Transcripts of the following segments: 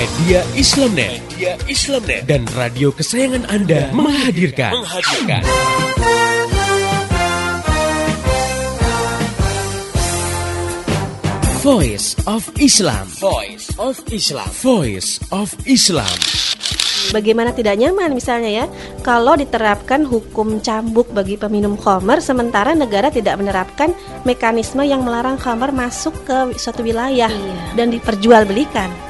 Media Islamnet, Media Islamnet dan radio kesayangan Anda menghadirkan. menghadirkan. Voice of Islam. Voice of Islam. Voice of Islam. Bagaimana tidak nyaman misalnya ya kalau diterapkan hukum cambuk bagi peminum khamar sementara negara tidak menerapkan mekanisme yang melarang khamar masuk ke suatu wilayah Iya. dan diperjualbelikan.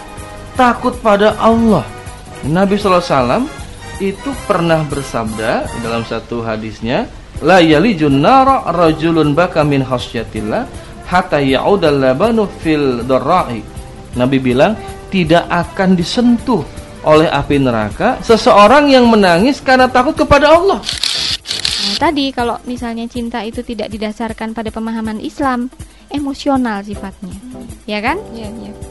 takut pada Allah Nabi SAW itu pernah bersabda dalam satu hadisnya la yalijun nara rajulun baka min khasyatillah hatta ya'udal labanu fil darra'i Nabi bilang tidak akan disentuh oleh api neraka seseorang yang menangis karena takut kepada Allah Nah, tadi kalau misalnya cinta itu tidak didasarkan pada pemahaman Islam, emosional sifatnya. Ya kan? Iya, iya.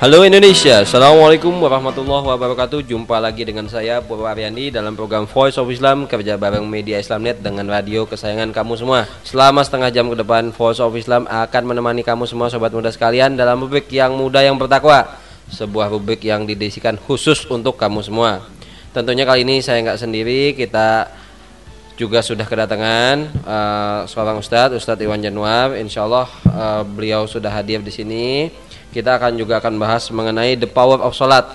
Halo Indonesia, Assalamualaikum warahmatullahi wabarakatuh Jumpa lagi dengan saya Purwa Ariandi dalam program Voice of Islam Kerja bareng Media Islamnet dengan radio kesayangan kamu semua Selama setengah jam ke depan Voice of Islam akan menemani kamu semua sobat muda sekalian Dalam rubrik yang muda yang bertakwa Sebuah rubrik yang didesikan khusus untuk kamu semua Tentunya kali ini saya nggak sendiri Kita juga sudah kedatangan eh, seorang ustadz, Ustadz Iwan Januar. Insya Allah eh, beliau sudah hadir di sini. Kita akan juga akan bahas mengenai the power of salat.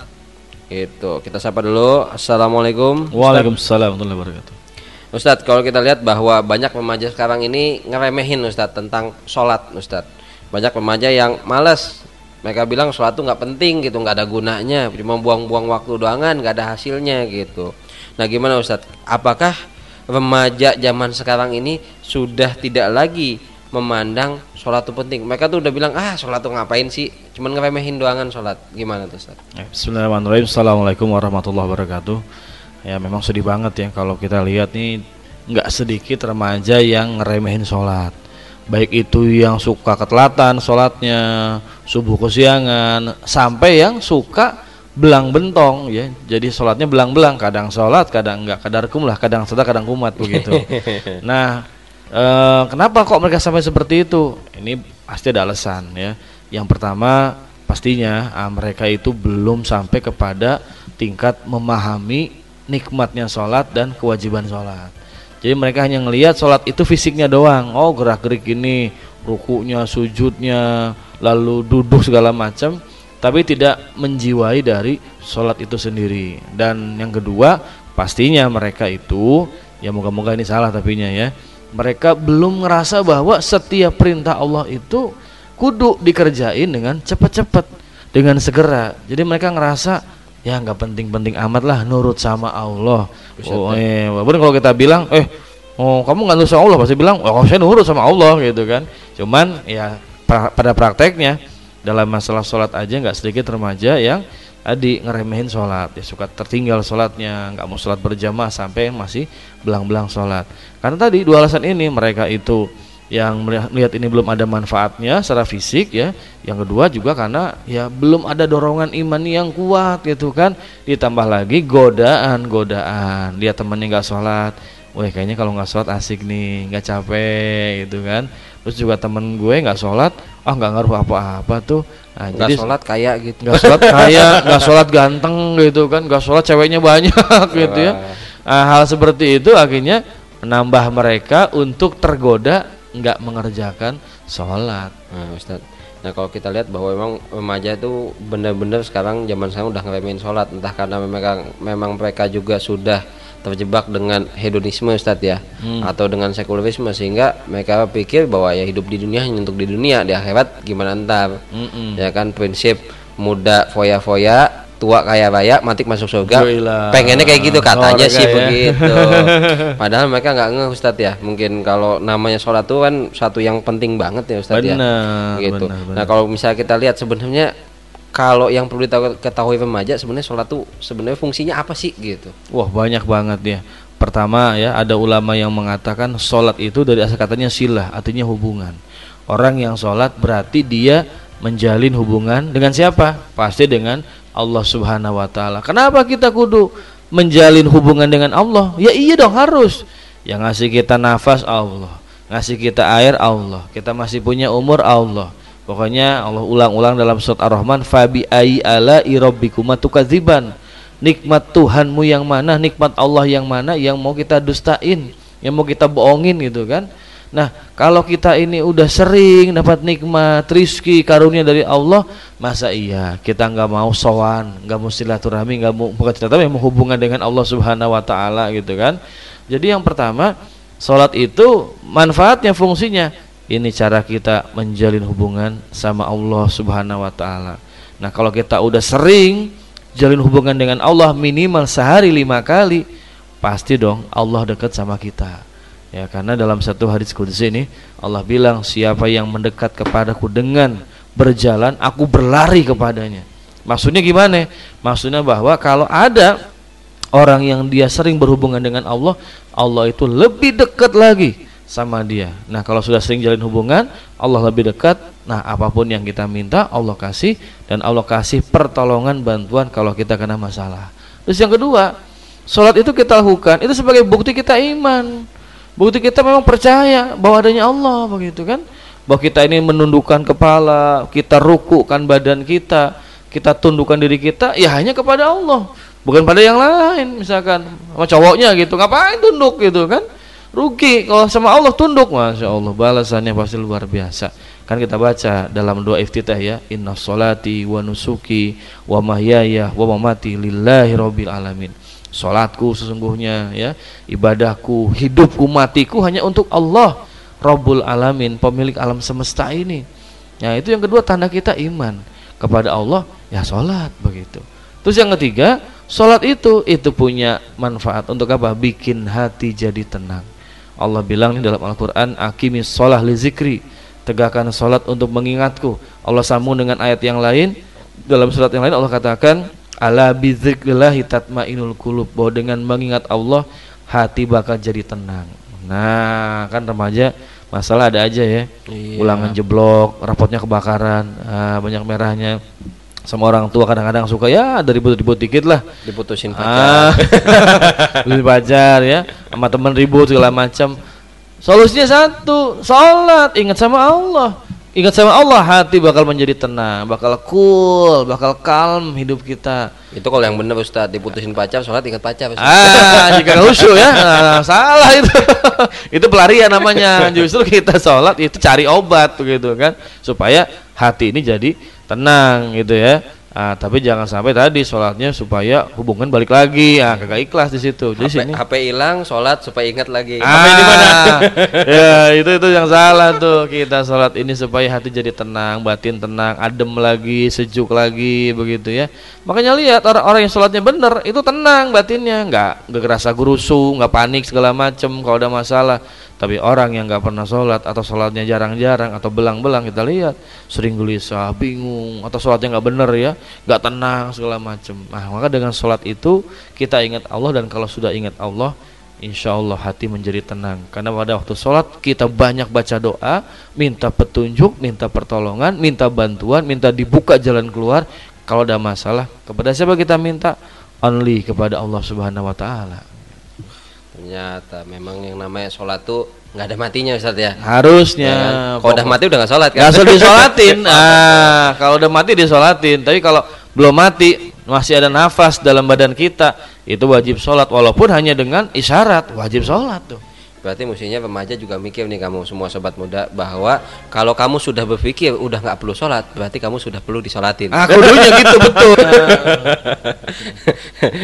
Itu kita sapa dulu. Assalamualaikum. Waalaikumsalam warahmatullahi wabarakatuh Ustadz, kalau kita lihat bahwa banyak remaja sekarang ini ngeremehin Ustadz tentang sholat Ustadz. Banyak remaja yang males. Mereka bilang sholat itu nggak penting gitu, nggak ada gunanya, cuma buang-buang waktu doangan, nggak ada hasilnya gitu. Nah gimana Ustadz? Apakah remaja zaman sekarang ini sudah tidak lagi memandang sholat itu penting? Mereka tuh udah bilang ah sholat tuh ngapain sih? Cuman ngeremehin doangan sholat. Gimana tuh Ustadz? Ya, Bismillahirrahmanirrahim Assalamualaikum warahmatullahi wabarakatuh Ya memang sedih banget ya Kalau kita lihat nih nggak sedikit remaja yang ngeremehin sholat Baik itu yang suka ketelatan sholatnya Subuh kesiangan Sampai yang suka belang bentong ya Jadi sholatnya belang-belang Kadang sholat, kadang enggak Kadar kum lah, kadang sedar, kadang kumat begitu Nah eh, kenapa kok mereka sampai seperti itu? Ini pasti ada alasan ya. Yang pertama pastinya ah, mereka itu belum sampai kepada tingkat memahami nikmatnya sholat dan kewajiban sholat. Jadi mereka hanya ngelihat sholat itu fisiknya doang. Oh gerak gerik ini, rukunya, sujudnya, lalu duduk segala macam, tapi tidak menjiwai dari sholat itu sendiri. Dan yang kedua pastinya mereka itu, ya moga-moga ini salah tapinya ya, mereka belum ngerasa bahwa setiap perintah Allah itu kudu dikerjain dengan cepat-cepat dengan segera. Jadi mereka ngerasa ya nggak penting-penting amat lah nurut sama Allah. Oh eh walaupun kalau kita bilang eh oh kamu nggak nurut sama Allah pasti bilang oh saya nurut sama Allah gitu kan. Cuman ya pra- pada prakteknya dalam masalah sholat aja nggak sedikit remaja yang tadi ngeremehin sholat. Ya suka tertinggal sholatnya nggak mau sholat berjamaah sampai masih belang-belang sholat. Karena tadi dua alasan ini mereka itu yang melihat ini belum ada manfaatnya secara fisik ya. Yang kedua juga karena ya belum ada dorongan iman yang kuat gitu kan. Ditambah lagi godaan godaan. Lihat temennya nggak sholat. Wah kayaknya kalau nggak sholat asik nih nggak capek gitu kan terus juga temen gue nggak sholat ah nggak ngaruh apa-apa tuh nah, Nggak sholat kayak gitu. nggak sholat kaya nggak sholat ganteng gitu kan nggak sholat ceweknya banyak gitu ya Nah, hal seperti itu akhirnya menambah mereka untuk tergoda nggak mengerjakan sholat. Nah, Ustaz. Nah, kalau kita lihat bahwa memang remaja itu benar-benar sekarang zaman sekarang udah ngeremehin sholat entah karena memang memang mereka juga sudah terjebak dengan hedonisme Ustaz ya. Atau dengan sekularisme sehingga mereka pikir bahwa ya hidup di dunia hanya untuk di dunia di akhirat gimana ntar? Mm-mm. ya kan prinsip muda foya-foya tua kaya raya mati masuk surga. Pengennya kayak gitu katanya sih ya. begitu. Padahal mereka nggak ngeh Ustadz ya. Mungkin kalau namanya sholat tuh kan satu yang penting banget ya Ustadz ya. Benar, gitu. benar, benar. nah kalau misalnya kita lihat sebenarnya kalau yang perlu ditahu- ketahui remaja sebenarnya sholat tuh sebenarnya fungsinya apa sih gitu Wah banyak banget ya. Pertama ya ada ulama yang mengatakan sholat itu dari asal katanya silah artinya hubungan. Orang yang sholat berarti dia menjalin hubungan dengan siapa? Pasti dengan Allah Subhanahu Wa Taala. Kenapa kita kudu menjalin hubungan dengan Allah? Ya iya dong harus. Yang ngasih kita nafas Allah, ngasih kita air Allah, kita masih punya umur Allah. Pokoknya Allah ulang-ulang dalam surat Ar-Rahman fabi ai ala irabbikuma tukadziban. Nikmat Tuhanmu yang mana, nikmat Allah yang mana yang mau kita dustain, yang mau kita bohongin gitu kan. Nah, kalau kita ini udah sering dapat nikmat, rizki, karunia dari Allah, masa iya kita nggak mau sowan, nggak mau silaturahmi, nggak mau bukan silaturahmi, mau hubungan dengan Allah Subhanahu Wa Taala gitu kan. Jadi yang pertama, sholat itu manfaatnya, fungsinya ini cara kita menjalin hubungan sama Allah Subhanahu wa taala. Nah, kalau kita udah sering jalin hubungan dengan Allah minimal sehari lima kali, pasti dong Allah dekat sama kita. Ya, karena dalam satu hadis qudsi ini Allah bilang siapa yang mendekat kepadaku dengan berjalan, aku berlari kepadanya. Maksudnya gimana? Maksudnya bahwa kalau ada orang yang dia sering berhubungan dengan Allah, Allah itu lebih dekat lagi sama dia. Nah, kalau sudah sering jalin hubungan, Allah lebih dekat. Nah, apa pun yang kita minta, Allah kasih dan Allah kasih pertolongan bantuan kalau kita kena masalah. Terus yang kedua, sholat itu kita lakukan itu sebagai bukti kita iman. Bukti kita memang percaya bahwa adanya Allah begitu kan? Bahwa kita ini menundukkan kepala, kita rukukan badan kita, kita tundukkan diri kita ya hanya kepada Allah, bukan pada yang lain misalkan sama cowoknya gitu. Ngapain tunduk gitu kan? Rugi. Kalau sama Allah tunduk. Masya Allah balasannya pasti luar biasa. Kan kita baca dalam doa iftitah ya inna solati wa nusuki wa mahyaya wa mamati lillahi rabbil alamin. Salatku sesungguhnya ya ibadahku hidupku matiku hanya untuk Allah Rabbul alamin pemilik alam semesta ini. Ya itu yang kedua tanda kita iman kepada Allah ya salat begitu. Terus yang ketiga salat itu itu punya manfaat untuk apa? Bikin hati jadi tenang Allah bilang nih dalam Al-Quran Akimis sholah li zikri. Tegakkan sholat untuk mengingatku. Allah sambung dengan ayat yang lain. Dalam surat yang lain Allah katakan Ala bizikrillahi tatmainul kulub Bahwa dengan mengingat Allah Hati bakal jadi tenang. Nah kan remaja Masalah ada aja ya. Iya. Ulangan jeblok Rapotnya kebakaran ah, Banyak merahnya sama orang tua kadang-kadang suka ya dari ribut-ribut dikit lah. Diputusin ah. pacar. Lebih pacar ya. Sama teman ribut segala macam. Solusinya satu sholat. Ingat sama Allah. Ingat sama Allah hati bakal menjadi tenang bakal cool bakal calm hidup kita. Itu kalau yang benar Ustadz diputusin pacar sholat ingat pacar Ustadz. ah jika khusyuk ya. Nah, salah itu. Itu pelarian namanya. Justru kita sholat itu cari obat begitu kan. Supaya hati ini jadi tenang gitu ya. Ah, tapi jangan sampai tadi sholatnya supaya hubungan balik lagi. Ah kagak ikhlas di situ. Jadi HP, sini. HP hilang sholat supaya ingat lagi. Ah, HP di mana? ya itu itu yang salah tuh. Kita sholat ini supaya hati jadi tenang, batin tenang, adem lagi, sejuk lagi begitu ya. Makanya lihat orang-orang yang sholatnya bener itu tenang batinnya, nggak nggak kerasa gurusu, nggak panik segala macem kalau ada masalah. Tapi orang yang nggak pernah sholat atau sholatnya jarang-jarang atau belang-belang kita lihat sering gelisah, bingung atau sholatnya nggak bener ya, nggak tenang segala macem. Nah maka dengan sholat itu kita ingat Allah dan kalau sudah ingat Allah Insya Allah hati menjadi tenang Karena pada waktu sholat kita banyak baca doa Minta petunjuk, minta pertolongan, minta bantuan Minta dibuka jalan keluar Kalau ada masalah Kepada siapa kita minta? Only kepada Allah subhanahu wa ta'ala ternyata memang yang namanya sholat tuh nggak ada matinya Ustadz ya? Harusnya. Ya kan? kalau udah mati udah nggak sholat kan? Gak usah disolatin. Ah, Kalau udah mati disolatin. Tapi kalau belum mati Masih ada nafas dalam badan kita Itu wajib sholat. Walaupun hanya dengan isyarat Wajib sholat tuh Berarti mestinya remaja juga mikir nih kamu semua sobat muda bahwa kalau kamu sudah berpikir udah nggak perlu sholat, berarti kamu sudah perlu disolatin. Ah, kudunya gitu betul.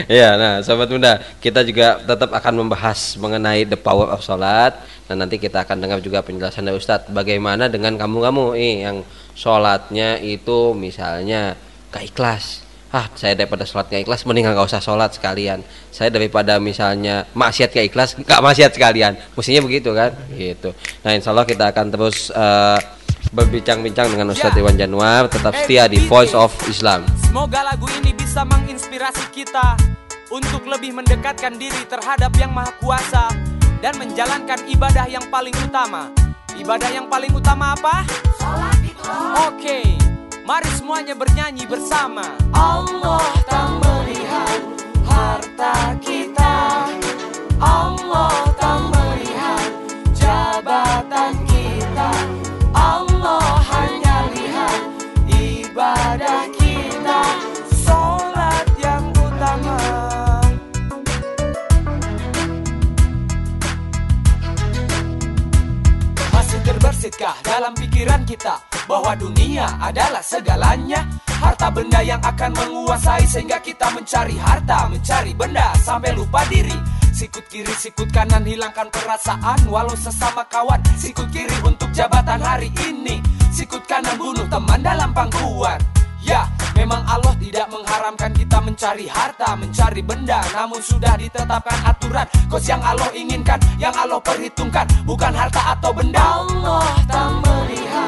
ya, nah sobat muda, kita juga tetap akan membahas mengenai the power of sholat dan nanti kita akan dengar juga penjelasan dari Ustadz bagaimana dengan kamu-kamu nih yang sholatnya itu misalnya gak ikhlas ah saya daripada sholat gak ikhlas mending nggak usah sholat sekalian. Saya daripada misalnya maksiat gak ikhlas nggak maksiat sekalian. Mestinya begitu kan? Gitu. Nah insya Allah kita akan terus uh, berbincang-bincang dengan Ustadz Iwan Januar tetap setia di Voice of Islam. Semoga lagu ini bisa menginspirasi kita untuk lebih mendekatkan diri terhadap Yang Maha Kuasa dan menjalankan ibadah yang paling utama. Ibadah yang paling utama apa? Oke, mari semuanya bernyanyi bersama. Allah tak melihat harta kita. Allah tak melihat jabatan kita. Allah hanya lihat ibadah kita. Salat yang utama. Masih terbersitkah dalam pikiran kita bahwa dunia adalah segalanya? Harta benda yang akan menguasai sehingga kita mencari harta, mencari benda sampai lupa diri. Sikut kiri, sikut kanan hilangkan perasaan walau sesama kawan. Sikut kiri untuk jabatan hari ini, sikut kanan bunuh teman dalam pangkuan. Ya, memang Allah tidak mengharamkan kita mencari harta, mencari benda Namun sudah ditetapkan aturan Kos yang Allah inginkan, yang Allah perhitungkan Bukan harta atau benda Allah tak melihat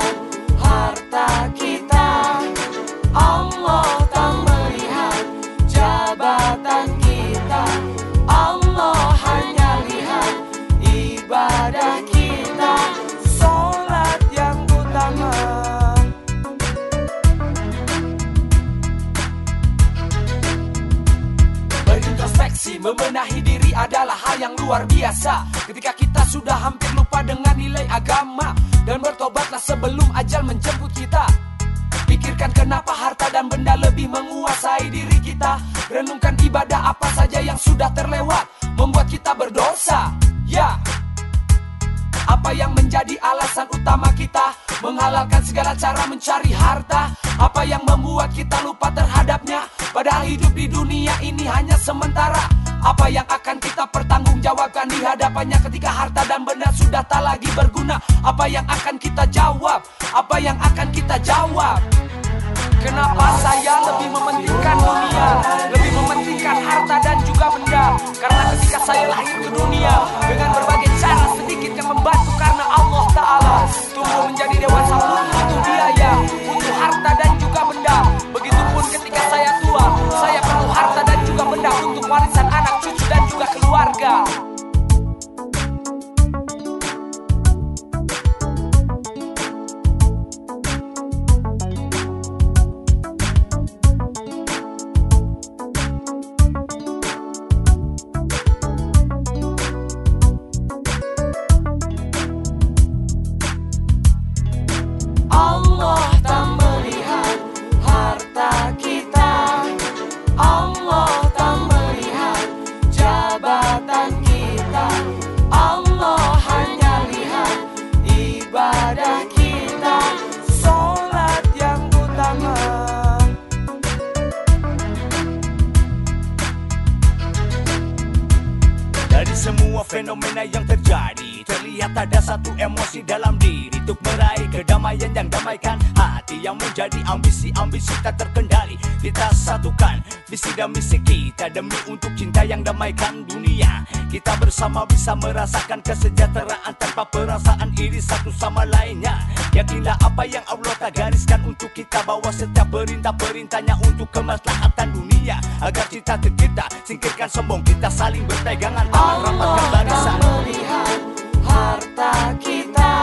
semua fenomena yang terjadi Terlihat ada satu emosi dalam diri Untuk meraih kedamaian yang damaikan hati Yang menjadi ambisi-ambisi tak terkendali. Kita satukan visi dan misi kita Demi untuk cinta yang damaikan dunia. Kita bersama bisa merasakan kesejahteraan Tanpa perasaan iri satu sama lainnya. Yakinlah apa yang Allah tak gariskan untuk kita Bahwa setiap perintah-perintahnya untuk kemaslahatan dunia. Agar cita tercipta, singkirkan sombong Kita saling berpegangan, tangan rapatkan barisan melihat harta kita?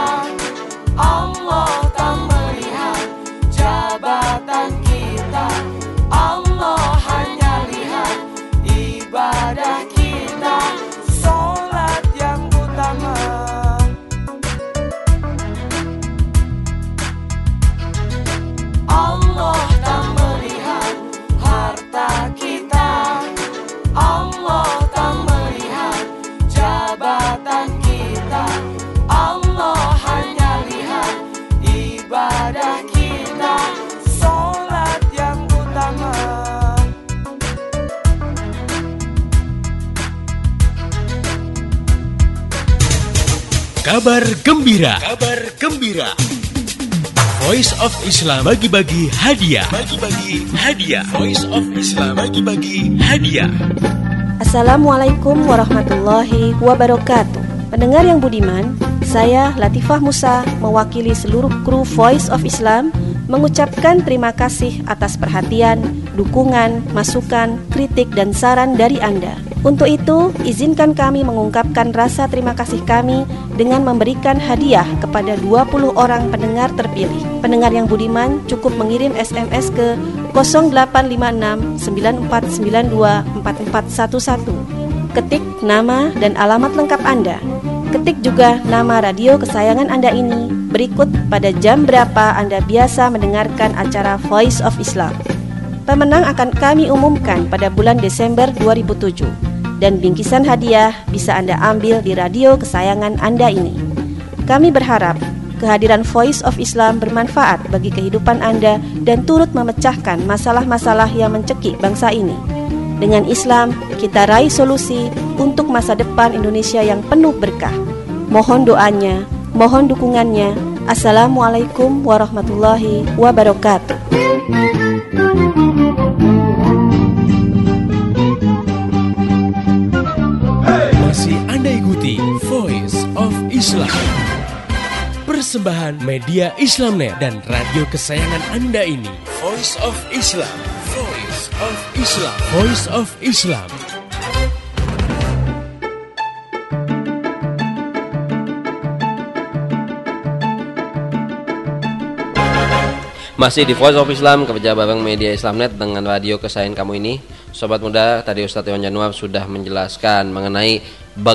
Allah tak Kabar gembira. Kabar gembira. Voice of Islam bagi-bagi hadiah. Bagi-bagi hadiah. Voice of Islam bagi-bagi hadiah. Assalamualaikum warahmatullahi wabarakatuh. Pendengar yang budiman, saya Latifah Musa mewakili seluruh kru Voice of Islam mengucapkan terima kasih atas perhatian, dukungan, masukan, kritik, dan saran dari Anda. Untuk itu, izinkan kami mengungkapkan rasa terima kasih kami dengan memberikan hadiah kepada 20 orang pendengar terpilih. Pendengar yang budiman cukup mengirim SMS ke 0856 9492 4411. Ketik nama dan alamat lengkap Anda. Ketik juga nama radio kesayangan Anda ini berikut pada jam berapa Anda biasa mendengarkan acara Voice of Islam. Pemenang akan kami umumkan pada bulan Desember 2007 dan bingkisan hadiah bisa Anda ambil di radio kesayangan Anda ini. Kami berharap kehadiran Voice of Islam bermanfaat bagi kehidupan Anda dan turut memecahkan masalah-masalah yang mencekik bangsa ini. Dengan Islam, kita raih solusi untuk masa depan Indonesia yang penuh berkah. Mohon doanya, mohon dukungannya. Assalamualaikum warahmatullahi wabarakatuh. Masih Anda ikuti Voice of Islam. Persembahan media Islamnet dan radio kesayangan Anda ini. Voice of Islam. Voice of Islam. Voice of Islam. Masih di Voice of Islam kerja bareng media Islamnet dengan radio kesayangan kamu ini. Sobat muda, tadi Ustadz Iwan Januar sudah menjelaskan mengenai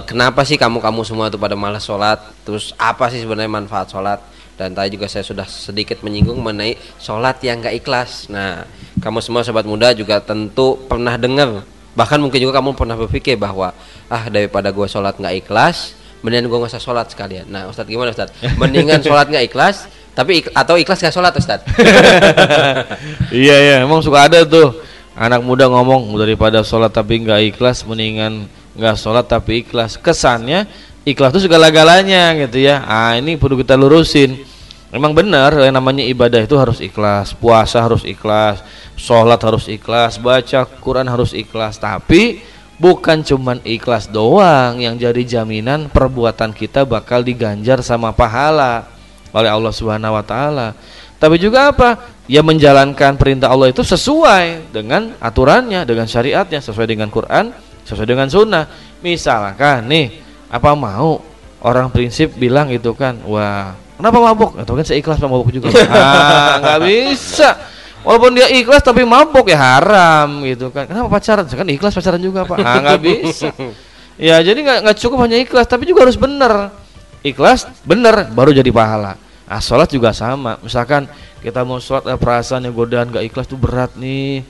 kenapa sih kamu-kamu semua itu pada malas sholat, terus apa sih sebenarnya manfaat sholat. Dan tadi juga saya sudah sedikit menyinggung mengenai sholat yang gak ikhlas. Nah, kamu semua sobat muda juga tentu pernah dengar, bahkan mungkin juga kamu pernah berpikir bahwa ah daripada gue sholat nggak ikhlas, mendingan gue nggak usah sholat sekalian. Nah, Ustadz gimana Ustadz? Mendingan sholat nggak ikhlas, tapi ik- atau ikhlas gak sholat Ustadz? iya iya emang suka ada tuh. Anak muda ngomong daripada sholat tapi nggak ikhlas mendingan nggak sholat tapi ikhlas. Kesannya ikhlas itu segala-galanya gitu ya. Ah ini perlu kita lurusin. Emang benar yang namanya ibadah itu harus ikhlas, puasa harus ikhlas, sholat harus ikhlas, baca Quran harus ikhlas. Tapi bukan cuman ikhlas doang yang jadi jaminan perbuatan kita bakal diganjar sama pahala oleh Allah Subhanahu wa taala. Tapi juga apa? Ya menjalankan perintah Allah itu sesuai dengan aturannya, dengan syariatnya, sesuai dengan Quran, sesuai dengan sunnah. Misalkan nih, apa mau orang prinsip bilang itu kan, wah kenapa mabuk? Atau kan seikhlas mabuk juga. ah, nggak bisa. Walaupun dia ikhlas tapi mabuk ya haram gitu kan. Kenapa pacaran? Kan ikhlas pacaran juga pak. Ah nggak bisa. Ya jadi nggak cukup hanya ikhlas tapi juga harus benar. Ikhlas benar baru jadi pahala. Nah, sholat juga sama. Misalkan kita mau sholat ada perasaan yang godaan gak ikhlas tuh berat nih.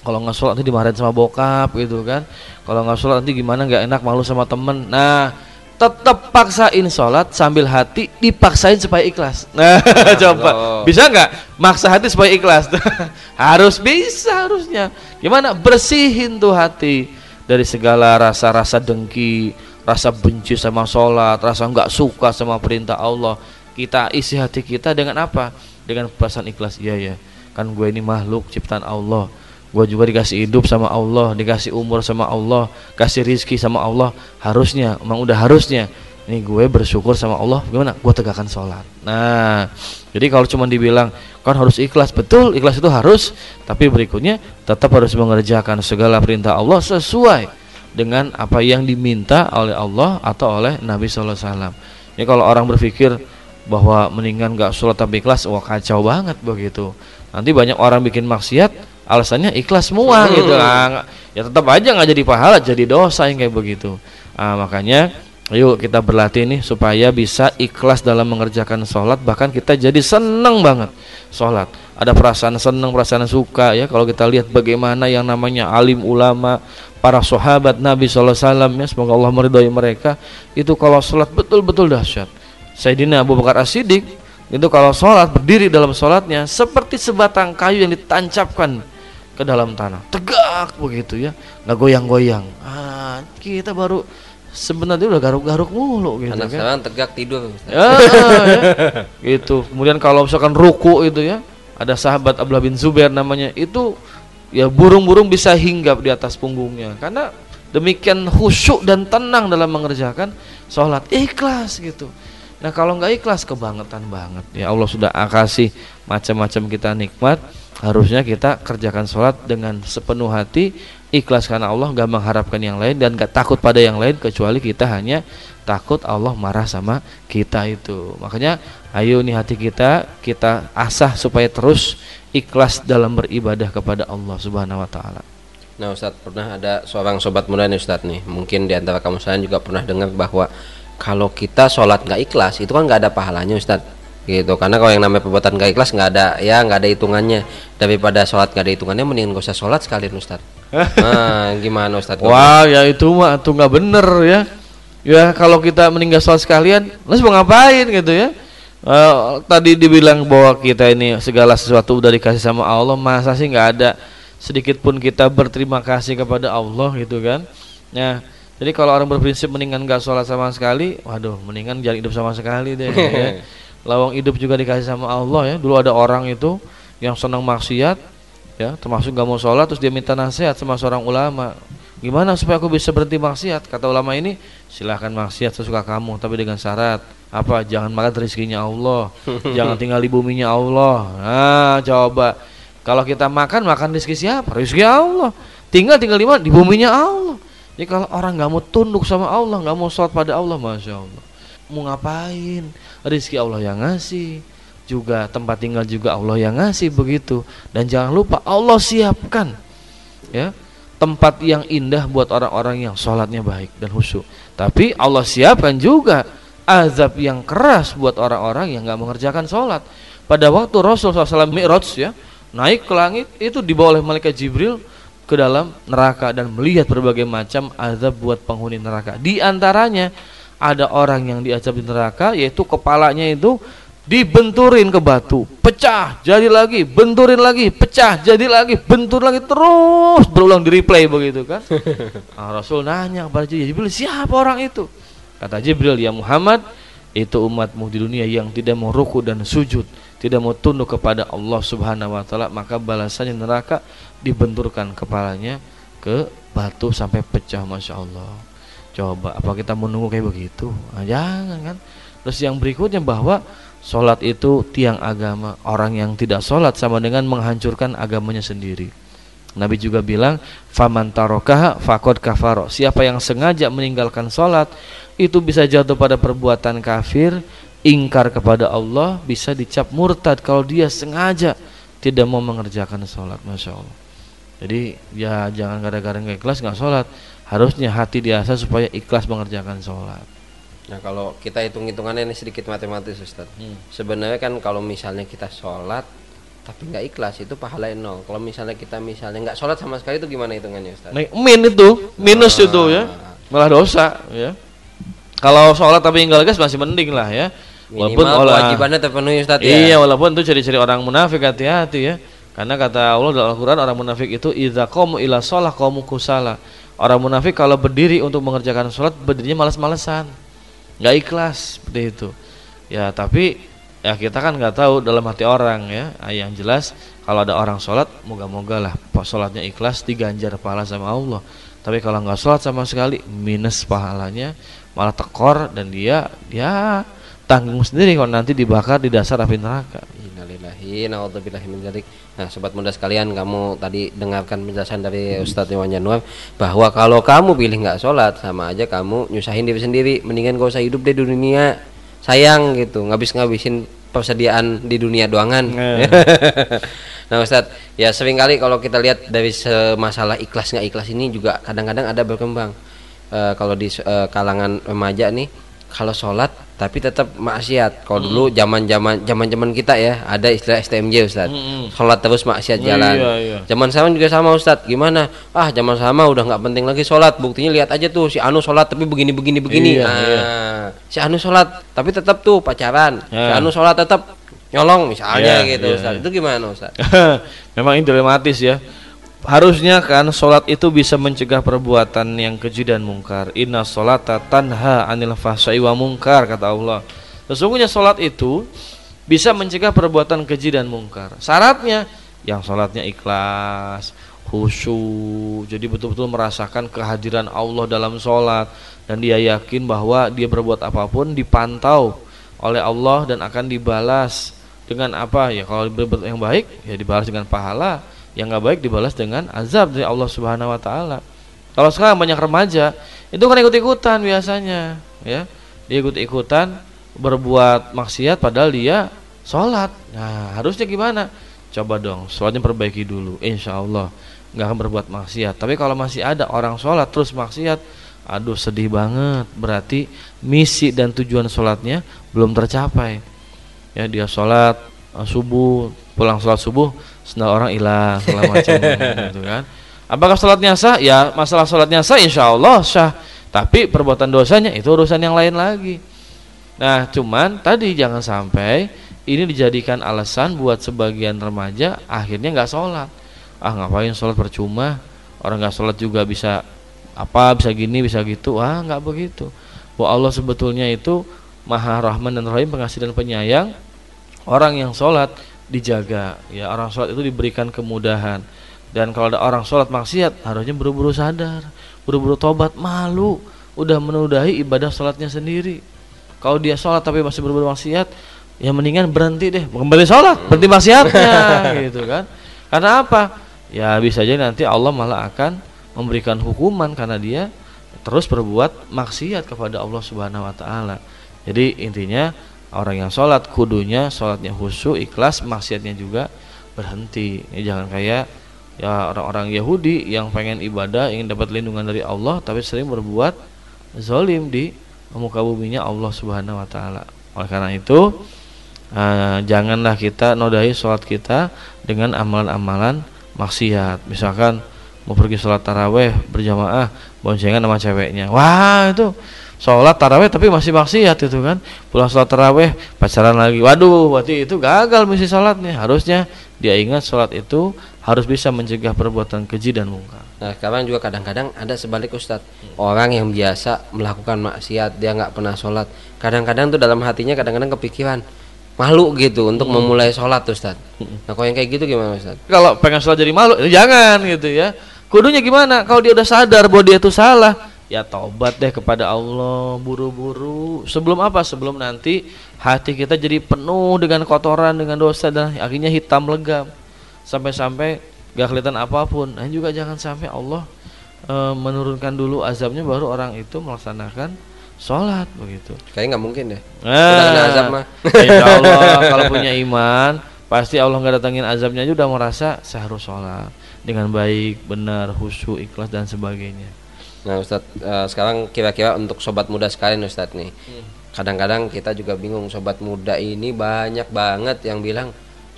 Kalau nggak sholat nanti dimarahin sama bokap gitu kan. Kalau nggak sholat nanti gimana nggak enak malu sama temen. Nah tetap paksain sholat sambil hati dipaksain supaya ikhlas. Nah, coba Allah. bisa nggak maksa hati supaya ikhlas? harus bisa harusnya. Gimana bersihin tuh hati dari segala rasa-rasa dengki, rasa benci sama sholat, rasa nggak suka sama perintah Allah. Kita isi hati kita dengan apa? Dengan perasaan ikhlas. Iya ya, kan gue ini makhluk ciptaan Allah. Gue juga dikasih hidup sama Allah, dikasih umur sama Allah, kasih rizki sama Allah. Harusnya, emang udah harusnya. Ini gue bersyukur sama Allah. Gimana? Gue tegakkan sholat. Nah, jadi kalau cuma dibilang kan harus ikhlas, betul ikhlas itu harus. Tapi berikutnya tetap harus mengerjakan segala perintah Allah sesuai dengan apa yang diminta oleh Allah atau oleh Nabi Sallallahu Alaihi Wasallam. Ya kalau orang berpikir bahwa mendingan gak sholat tapi ikhlas, wah kacau banget begitu. Nanti banyak orang bikin maksiat, alasannya ikhlas semua gitu. Ah, nggak- ya tetap aja nggak jadi pahala, jadi dosa yang kayak begitu. Ah, makanya Ayo kita berlatih nih supaya bisa ikhlas dalam mengerjakan sholat bahkan kita jadi seneng banget sholat ada perasaan seneng perasaan suka ya kalau kita lihat bagaimana yang namanya alim ulama para sahabat Nabi SAW ya semoga Allah meridhai mereka itu kalau sholat betul-betul dahsyat Sayyidina Abu Bakar As-Siddiq itu kalau sholat berdiri dalam sholatnya seperti sebatang kayu yang ditancapkan ke dalam tanah tegak begitu ya nggak goyang-goyang ah, kita baru sebenarnya udah garuk-garuk mulu gitu Anak kan. sekarang tegak tidur. Ya, ya. gitu. Kemudian kalau misalkan ruku itu ya, ada sahabat Abdullah bin Zubair namanya itu ya burung-burung bisa hinggap di atas punggungnya. Karena demikian khusyuk dan tenang dalam mengerjakan sholat. Ikhlas gitu. Nah kalau nggak ikhlas kebangetan banget. Ya Allah sudah kasih macam-macam kita nikmat harusnya kita kerjakan sholat dengan sepenuh hati ikhlas karena Allah nggak mengharapkan yang lain dan nggak takut pada yang lain kecuali kita hanya takut Allah marah sama kita itu. Makanya ayo nih hati kita kita asah supaya terus ikhlas dalam beribadah kepada Allah Subhanahu Wa Taala. Nah Ustadz pernah ada seorang sobat muda nih Ustadz nih. Mungkin di antara kamu saya juga pernah dengar bahwa Kalau kita sholat nggak ikhlas itu kan nggak ada pahalanya Ustadz gitu. Karena kalau yang namanya perbuatan nggak ikhlas nggak ada ya nggak ada hitungannya. Daripada sholat nggak ada hitungannya mendingan gak usah sholat sekalian Ustadz nah gimana Ustadz? Wah ya itu mah tuh nggak bener ya. Ya kalau kita meninggal sholat sekalian terus mau ngapain gitu ya? Eh, tadi dibilang bahwa kita ini segala sesuatu udah dikasih sama Allah masa sih nggak ada? Sedikit pun kita berterima kasih kepada Allah gitu kan? Ya jadi kalau orang berprinsip mendingan nggak sholat sama sekali waduh mendingan jangan hidup sama sekali deh ya. lawang hidup juga dikasih sama Allah ya. Dulu ada orang itu yang senang maksiat ya termasuk nggak mau sholat terus dia minta nasihat sama seorang ulama. Gimana supaya aku bisa berhenti maksiat? Kata ulama ini silahkan maksiat sesuka kamu tapi dengan syarat. Apa? Jangan makan rezekinya Allah jangan tinggal di buminya Allah. Nah coba. Kalau kita makan makan rezeki siapa? Rezeki Allah. Tinggal tinggal di mana? Di buminya Allah. Jadi kalau orang nggak mau tunduk sama Allah nggak mau sholat pada Allah masya Allah. Mau ngapain? Rezeki Allah yang ngasih juga tempat tinggal juga Allah yang ngasih begitu. Dan jangan lupa Allah siapkan ya. Tempat yang indah buat orang-orang yang sholatnya baik dan khusyuk. Tapi Allah siapkan juga azab yang keras buat orang-orang yang nggak mengerjakan sholat. Pada waktu Rasul SAW Mi'raj ya naik ke langit itu dibawa oleh malaikat Jibril ke dalam neraka dan melihat berbagai macam azab buat penghuni neraka. Di antaranya ada orang yang diazab di neraka yaitu kepalanya itu dibenturin ke batu, pecah, jadi lagi, benturin lagi, pecah, jadi lagi, bentur lagi terus berulang di replay begitu kan. Nah, Rasul nanya kepada Jibril, siapa orang itu? Kata Jibril, ya Muhammad, itu umatmu di dunia yang tidak mau ruku dan sujud, tidak mau tunduk kepada Allah Subhanahu wa taala, maka balasannya neraka dibenturkan kepalanya ke batu sampai pecah, masya Allah. Coba apa kita menunggu kayak begitu? Nah, jangan kan. Terus yang berikutnya bahwa Sholat itu tiang agama. Orang yang tidak sholat sama dengan menghancurkan agamanya sendiri. Nabi juga bilang Faman tarokaha fakod kafaro Siapa yang sengaja meninggalkan sholat Itu bisa jatuh pada perbuatan kafir Ingkar kepada Allah Bisa dicap murtad Kalau dia sengaja tidak mau mengerjakan sholat. Masya Allah. Jadi ya jangan gara-gara nggak ikhlas nggak sholat. Harusnya hati diasah supaya ikhlas mengerjakan sholat Nah kalau kita hitung-hitungannya ini sedikit matematis Ustaz Hmm. Sebenarnya kan kalau misalnya kita sholat tapi nggak ikhlas itu pahalanya nol. Kalau misalnya kita misalnya nggak sholat sama sekali itu gimana hitungannya Ustaz? Naik min itu, minus itu ya. Malah dosa ya. Kalau sholat tapi nggak legas masih mending lah ya. Minimal olah- kewajibannya terpenuhi Ustaz ya. Iya, walaupun itu ciri-ciri orang munafik hati-hati ya. Karena kata Allah dalam Al-Qur'an orang munafik itu idza qamu ila shalah qamu kusala. Orang munafik kalau berdiri untuk mengerjakan sholat berdirinya malas-malesan. Nggak ikhlas seperti itu. Ya, tapi ya kita kan nggak tahu dalam hati orang ya. Ah, Yang jelas kalau ada orang sholat, moga-moga lah sholatnya ikhlas diganjar pahala sama Allah. Tapi kalau nggak sholat sama sekali minus pahalanya, malah tekor dan dia dia tanggung sendiri kalau nanti dibakar di dasar api neraka. Innalillahi naudzubillahi min dzalik. Nah, sobat muda sekalian, kamu tadi dengarkan penjelasan dari Ustadz Iwan Januar bahwa kalau kamu pilih nggak sholat sama aja kamu nyusahin diri sendiri. Mendingan gak usah hidup deh di dunia. Sayang gitu, ngabis-ngabisin persediaan di dunia doangan. Eh. nah, Ustadz, ya sering kali kalau kita lihat dari masalah ikhlas nggak ikhlas ini juga kadang-kadang ada berkembang. Eh, kalau di eh, kalangan remaja nih, kalau sholat tapi tetap maksiat. Kalau dulu zaman-zaman zaman-zaman kita ya ada istilah STMJ Ustaz. Mm-mm. Sholat terus maksiat Iya, jalan. iya. Zaman sekarang juga sama Ustaz. Gimana? Ah, zaman sama udah nggak penting lagi sholat. Buktinya lihat aja tuh si Anu sholat tapi begini begini begini. Iya, ah, iya. si Anu sholat tapi tetap tuh pacaran. Si Ya. Anu sholat tetap nyolong misalnya Iya, gitu iya, Ustaz. iya. Itu gimana Ustaz? Memang ini dilematis ya. Harusnya kan sholat itu bisa mencegah perbuatan yang keji dan mungkar. Inna sholata tanha anil fahsai wa mungkar kata Allah. Sesungguhnya sholat itu bisa mencegah perbuatan keji dan mungkar. Syaratnya yang sholatnya ikhlas, khusyuk, jadi betul-betul merasakan kehadiran Allah dalam sholat dan dia yakin bahwa dia berbuat apa pun dipantau oleh Allah dan akan dibalas dengan apa ya kalau berbuat yang baik ya dibalas dengan pahala yang nggak baik dibalas dengan azab dari Allah Subhanahu wa taala. Kalau sekarang banyak remaja itu kan ikut-ikutan biasanya, ya. Dia ikut-ikutan berbuat maksiat padahal dia sholat. Nah, harusnya gimana? Coba dong, sholatnya perbaiki dulu. Insya Allah nggak akan berbuat maksiat. Tapi kalau masih ada orang sholat terus maksiat, aduh sedih banget. Berarti misi dan tujuan sholatnya belum tercapai. Ya dia sholat uh, subuh, pulang sholat subuh sendal orang hilang segala macam gitu kan. Apakah sholatnya sah? Ya masalah sholatnya sah insya Allah sah. Tapi perbuatan dosanya itu urusan yang lain lagi. Nah cuman tadi jangan sampai ini dijadikan alasan buat sebagian remaja akhirnya nggak sholat. Ah ngapain sholat percuma? Orang nggak sholat juga bisa apa bisa gini bisa gitu. Ah nggak begitu. Bahwa Allah sebetulnya itu Maha Rahman dan Rahim pengasih dan penyayang. Orang yang sholat dijaga. Ya orang sholat itu diberikan kemudahan. Dan kalau ada orang sholat maksiat harusnya buru-buru sadar buru-buru tobat malu. Udah menudai ibadah sholatnya sendiri. Kalau dia sholat tapi masih buru-buru maksiat ya mendingan berhenti deh kembali sholat berhenti maksiatnya gitu kan. Karena apa? Ya bisa aja nanti Allah malah akan memberikan hukuman karena dia terus berbuat maksiat kepada Allah Subhanahu wa taala. Jadi intinya orang yang sholat kudunya sholatnya khusyuk ikhlas maksiatnya juga berhenti. Ini jangan kayak ya orang-orang Yahudi yang pengen ibadah ingin dapat lindungan dari Allah tapi sering berbuat zolim di muka buminya Allah Subhanahu Wa Taala. Oleh karena itu uh, janganlah kita nodai sholat kita dengan amalan-amalan maksiat. Misalkan mau pergi sholat taraweh berjamaah boncengan sama ceweknya. Wah itu sholat taraweh tapi masih maksiat itu kan. Pulang sholat taraweh pacaran lagi. Waduh berarti itu gagal misi sholatnya harusnya dia ingat sholat itu harus bisa mencegah perbuatan keji dan mungkar. Nah sekarang juga kadang-kadang ada sebalik Ustadz. Orang yang biasa melakukan maksiat dia nggak pernah sholat. Kadang-kadang tuh dalam hatinya kadang-kadang kepikiran malu gitu untuk hmm. memulai sholat Ustadz. Nah kalau yang kayak gitu gimana Ustadz? Kalau pengen sholat jadi malu jangan gitu ya. Kudunya gimana? Kalau dia udah sadar bahwa dia itu salah ya taubat deh kepada Allah buru-buru. Sebelum apa? Sebelum nanti hati kita jadi penuh dengan kotoran dengan dosa dan akhirnya hitam legam. Sampai-sampai gak kelihatan apa pun. Dan juga jangan sampai Allah e, menurunkan dulu azabnya baru orang itu melaksanakan sholat begitu. Kayaknya nggak mungkin deh. Nah, azab mah. Insya Allah kalau punya iman pasti Allah nggak datangin azabnya juga udah merasa saya harus sholat. Dengan baik benar khusyuk ikhlas dan sebagainya Nah Ustadz uh, sekarang kira-kira untuk sobat muda sekalian Ustadz nih. Hmm. Kadang-kadang kita juga bingung sobat muda ini banyak banget yang bilang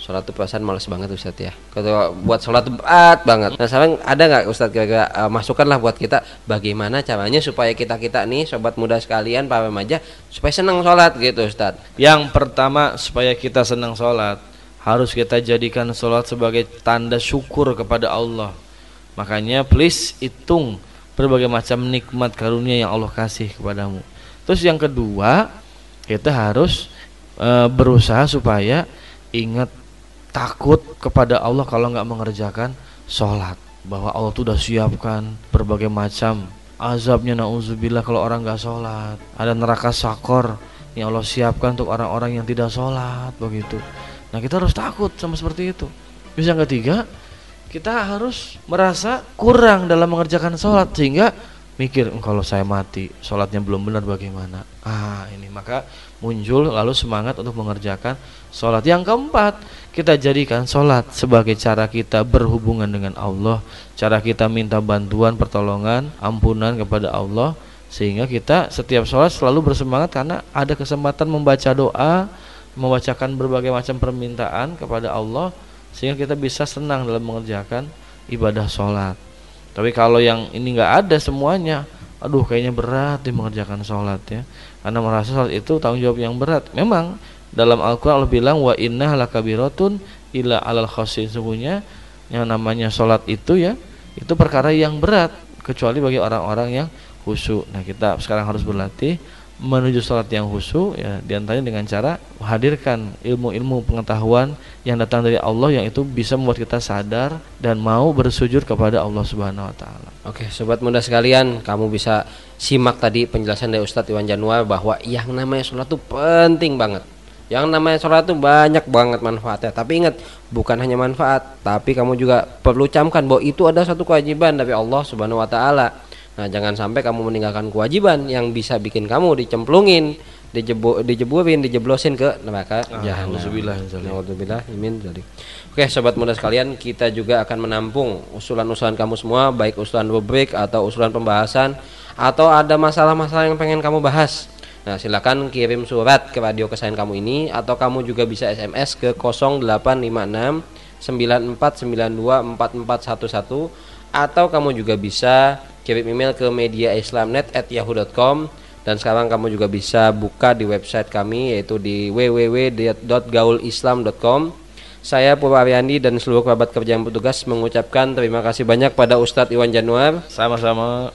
Sholat tuh perasaan males banget Ustadz ya. Kalau buat sholat tuh berat banget. Nah sekarang ada nggak Ustadz kira-kira uh, Masukkanlah buat kita Bagaimana caranya supaya kita-kita nih Sobat muda sekalian Para remaja Supaya senang sholat gitu Ustadz? Yang pertama supaya kita senang sholat Harus kita jadikan sholat sebagai tanda syukur kepada Allah. Makanya please hitung berbagai macam nikmat karunia yang Allah kasih kepadamu. Terus yang kedua, kita harus e, berusaha supaya ingat takut kepada Allah kalau nggak mengerjakan sholat. Bahwa Allah tuh udah siapkan berbagai macam azabnya nauzubillah kalau orang nggak sholat. Ada neraka sakor yang Allah siapkan untuk orang-orang yang tidak sholat begitu. Nah kita harus takut sama seperti itu. Terus yang ketiga kita harus merasa kurang dalam mengerjakan sholat sehingga mikir kalau saya mati sholatnya belum benar bagaimana? Ah ini maka muncul lalu semangat untuk mengerjakan sholat. Yang keempat kita jadikan sholat sebagai cara kita berhubungan dengan Allah cara kita minta bantuan pertolongan ampunan kepada Allah sehingga kita setiap sholat selalu bersemangat karena ada kesempatan membaca doa membacakan berbagai macam permintaan kepada Allah sehingga kita bisa senang dalam mengerjakan ibadah sholat. Tapi kalau yang ini nggak ada semuanya aduh kayaknya berat di mengerjakan sholat ya. Karena merasa sholat itu tanggung jawab yang berat. Memang dalam Al-Quran Allah bilang wa inna lakabiratun ila alal khasin sungguhnya yang namanya sholat itu ya itu perkara yang berat. Kecuali bagi orang-orang yang khusyuk. Nah kita sekarang harus berlatih menuju sholat yang khusyuk ya di antaranya dengan cara hadirkan ilmu-ilmu pengetahuan yang datang dari Allah yang itu bisa membuat kita sadar dan mau bersujud kepada Allah Subhanahu Wa Taala. Oke, sobat muda sekalian, kamu bisa simak tadi penjelasan dari Ustadz Iwan Januar bahwa yang namanya sholat itu penting banget. Yang namanya sholat itu banyak banget manfaatnya. Tapi ingat, bukan hanya manfaat, tapi kamu juga perlu camkan bahwa itu ada satu kewajiban dari Allah Subhanahu Wa Taala Nah, jangan sampai kamu meninggalkan kewajiban yang bisa bikin kamu dicemplungin, dijebu, dijeburin, dijeblosin ke neraka Ah, jahanam. Nauzubillah, amin. Jadi. Oke, sobat muda sekalian, kita juga akan menampung usulan-usulan kamu semua, baik usulan rubrik atau usulan pembahasan atau ada masalah-masalah yang pengen kamu bahas. Nah, silakan kirim surat ke radio kesayangan kamu ini atau kamu juga bisa SMS ke 0856 9492 4411 atau kamu juga bisa kirim email ke mediaislamnet@yahoo.com dan sekarang kamu juga bisa buka di website kami yaitu di www.gaulislam.com. Saya Purwaryandi dan seluruh kerabat kerja yang bertugas mengucapkan terima kasih banyak pada Ustadz Iwan Januar. Sama-sama.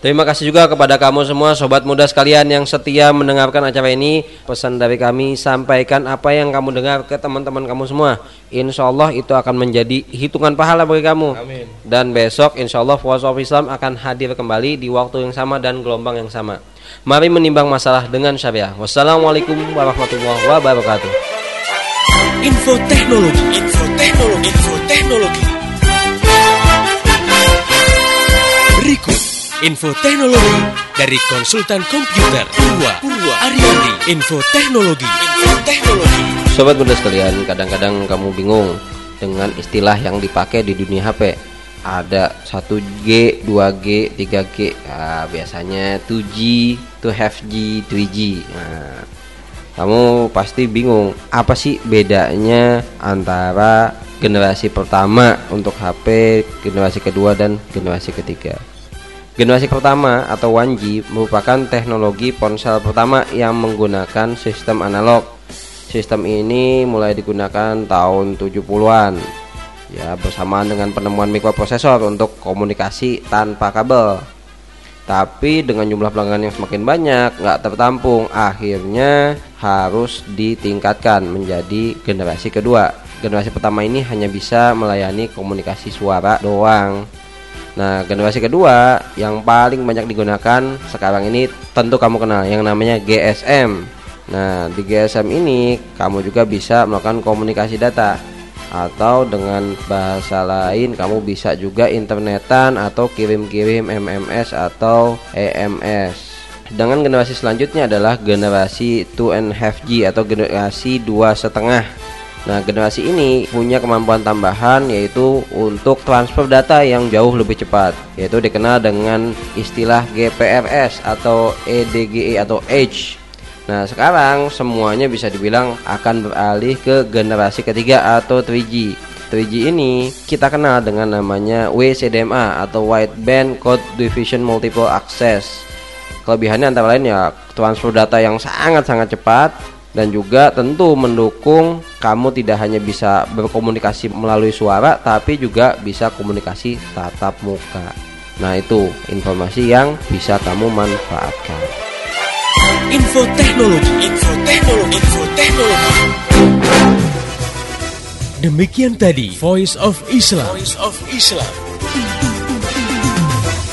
Terima kasih juga kepada kamu semua sobat muda sekalian yang setia mendengarkan acara ini. Pesan dari kami sampaikan apa yang kamu dengar ke teman-teman kamu semua. Insya Allah itu akan menjadi hitungan pahala bagi kamu. Amin. Dan besok insya Allah Voice of Islam akan hadir kembali di waktu yang sama dan gelombang yang sama. Mari menimbang masalah dengan syariah. Wassalamualaikum warahmatullahi wabarakatuh. Info teknologi, info teknologi, info teknologi. Berikut info teknologi dari konsultan komputer Purwa Purwa Ariandi. Info teknologi, info teknologi. Sobat muda sekalian, kadang-kadang kamu bingung dengan istilah yang dipakai di dunia HP. Ada 1G, 2G, 3G. Nah, biasanya 2G, 2FG, 3G. Nah, kamu pasti bingung apa sih bedanya antara generasi pertama untuk HP, generasi kedua dan generasi ketiga. Generasi pertama atau 1G merupakan teknologi ponsel pertama yang menggunakan sistem analog. Sistem ini mulai digunakan tahun 70-an. Ya, bersamaan dengan penemuan mikroprosesor untuk komunikasi tanpa kabel. Tapi dengan jumlah pelanggan yang semakin banyak, nggak tertampung, akhirnya harus ditingkatkan menjadi generasi kedua. Generasi pertama ini hanya bisa melayani komunikasi suara doang. Nah, generasi kedua yang paling banyak digunakan sekarang ini tentu kamu kenal yang namanya GSM. Nah, di GSM ini kamu juga bisa melakukan komunikasi data atau dengan bahasa lain kamu bisa juga internetan atau kirim-kirim MMS atau EMS. Dengan generasi selanjutnya adalah generasi 2 and half G atau generasi dua setengah. Nah, generasi ini punya kemampuan tambahan yaitu untuk transfer data yang jauh lebih cepat, yaitu dikenal dengan istilah GPRS atau EDGE atau Edge. Nah, sekarang semuanya bisa dibilang akan beralih ke generasi ketiga atau 3G. 3G ini kita kenal dengan namanya WCDMA atau Wideband Code Division Multiple Access. Kelebihannya antara lain ya transfer data yang sangat-sangat cepat dan juga tentu mendukung kamu tidak hanya bisa berkomunikasi melalui suara tapi juga bisa komunikasi tatap muka. Nah, itu informasi yang bisa kamu manfaatkan. Info teknologi, info teknologi, info teknologi. Demikian tadi Voice of Islam. Voice of Islam.